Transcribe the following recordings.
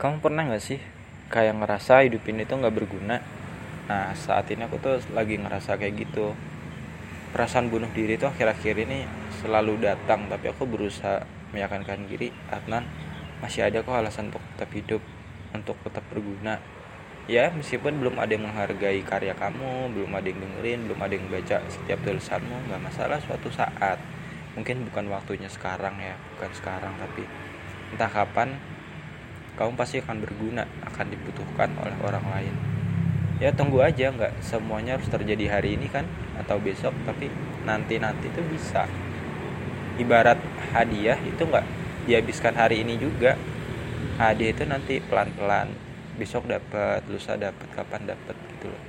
kamu pernah nggak sih kayak ngerasa hidup ini tuh nggak berguna? Nah saat ini aku tuh lagi ngerasa kayak gitu. Perasaan bunuh diri tuh akhir-akhir ini selalu datang tapi aku berusaha meyakinkan diri Adnan masih ada kok alasan untuk tetap hidup untuk tetap berguna. Ya meskipun belum ada yang menghargai karya kamu belum ada yang dengerin belum ada yang baca setiap tulisanmu nggak masalah suatu saat. Mungkin bukan waktunya sekarang ya bukan sekarang tapi entah kapan kamu pasti akan berguna akan dibutuhkan oleh orang lain. Ya tunggu aja nggak semuanya harus terjadi hari ini kan atau besok tapi nanti nanti itu bisa. Ibarat hadiah itu nggak dihabiskan hari ini juga. Hadiah itu nanti pelan pelan besok dapat lusa dapat kapan dapat gitu loh.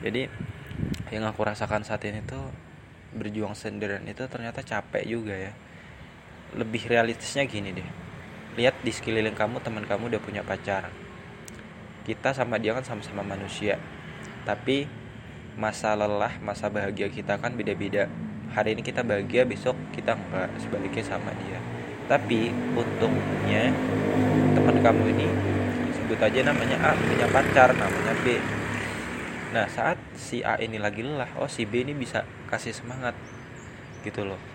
Jadi yang aku rasakan saat ini tuh berjuang sendirian itu ternyata capek juga ya. Lebih realistisnya gini deh lihat di sekeliling kamu teman kamu udah punya pacar. Kita sama dia kan sama-sama manusia. Tapi masa lelah masa bahagia kita kan beda-beda. Hari ini kita bahagia besok kita enggak sebaliknya sama dia. Tapi untungnya teman kamu ini sebut aja namanya A punya pacar namanya B. Nah saat si A ini lagi lelah oh si B ini bisa kasih semangat. Gitu loh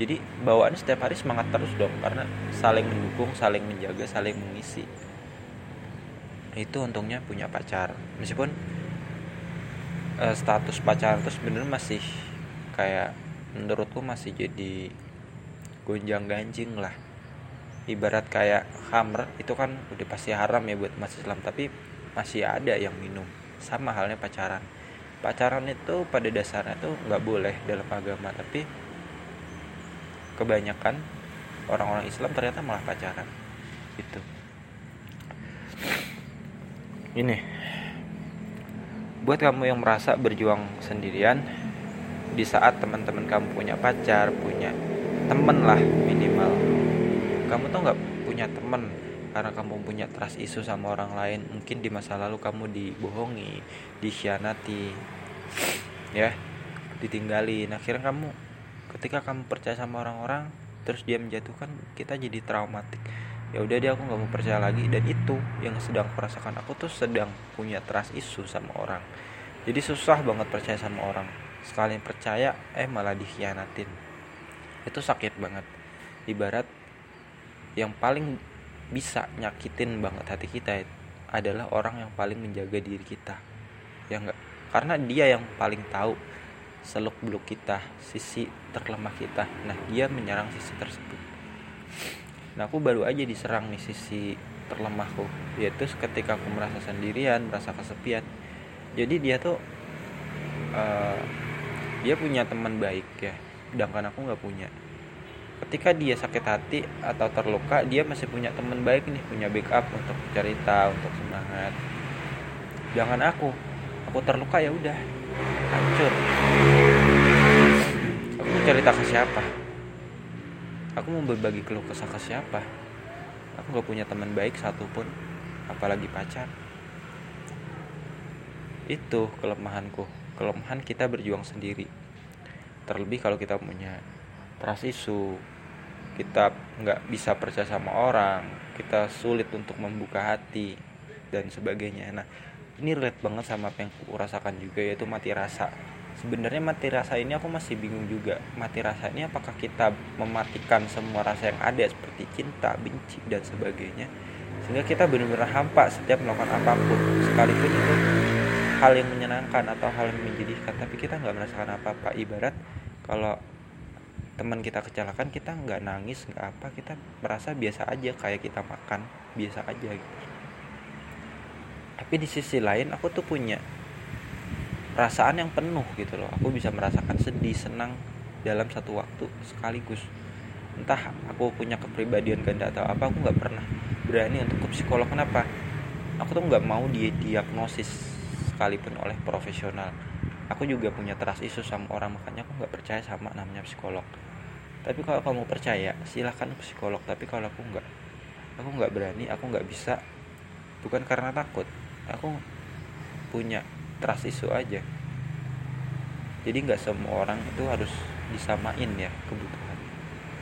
jadi bawaan setiap hari semangat terus dong karena saling mendukung saling menjaga saling mengisi. Itu untungnya punya pacar. Meskipun uh, status pacaran itu sebenarnya masih kayak menurutku masih jadi gonjang ganjing lah. Ibarat kayak hammer itu kan udah pasti haram ya buat masih Islam tapi masih ada yang minum. Sama halnya pacaran. Pacaran itu pada dasarnya tuh nggak boleh dalam agama tapi kebanyakan orang-orang Islam ternyata malah pacaran. Itu ini. Buat kamu yang merasa berjuang sendirian di saat teman-teman kamu punya pacar punya temen lah minimal. Kamu tuh nggak punya temen karena kamu punya trust isu sama orang lain. Mungkin di masa lalu kamu dibohongi dikhianati ya ditinggalin. Akhirnya kamu ketika kamu percaya sama orang-orang terus dia menjatuhkan kita jadi traumatik. Ya udah dia aku nggak mau percaya lagi. Dan itu yang sedang merasakan aku tuh sedang punya trust isu sama orang. Jadi susah banget percaya sama orang. Sekali percaya eh malah dikhianatin. Itu sakit banget. Ibarat yang paling bisa nyakitin banget hati kita adalah orang yang paling menjaga diri kita. Ya enggak karena dia yang paling tahu seluk beluk kita sisi terlemah kita. Nah dia menyerang sisi tersebut. Nah aku baru aja diserang nih sisi terlemahku yaitu ketika aku merasa sendirian merasa kesepian. Jadi dia tuh uh, dia punya teman baik ya sedangkan aku nggak punya. Ketika dia sakit hati atau terluka dia masih punya teman baik nih punya backup untuk cerita untuk semangat. Jangan aku aku terluka ya udah hancur cerita ke siapa? Aku mau berbagi keluh kesah ke siapa? Aku gak punya teman baik satupun apalagi pacar. Itu kelemahanku. Kelemahan kita berjuang sendiri. Terlebih kalau kita punya trust isu kita nggak bisa percaya sama orang kita sulit untuk membuka hati dan sebagainya. Nah ini relate banget sama apa yang aku rasakan juga yaitu mati rasa sebenarnya mati rasa ini aku masih bingung juga. Mati rasa ini apakah kita mematikan semua rasa yang ada seperti cinta benci dan sebagainya sehingga kita benar-benar hampa setiap melakukan apa pun. Sekalipun itu hal yang menyenangkan atau hal yang menjadikan tapi kita nggak merasakan apa-apa. Ibarat kalau teman kita kecelakaan kita nggak nangis nggak apa kita merasa biasa aja kayak kita makan biasa aja gitu. Tapi di sisi lain aku tuh punya perasaan yang penuh gitu loh. Aku bisa merasakan sedih senang dalam satu waktu sekaligus. Entah aku punya kepribadian ganda atau apa aku nggak pernah berani untuk ke psikolog. Kenapa? Aku tuh nggak mau dia diagnosis sekalipun oleh profesional. Aku juga punya trust isu sama orang makanya aku nggak percaya sama namanya psikolog. Tapi kalau kamu percaya silahkan psikolog. Tapi kalau aku nggak aku nggak berani aku nggak bisa bukan karena takut. Aku punya trust isu aja. Jadi nggak semua orang itu harus disamain ya kebutuhan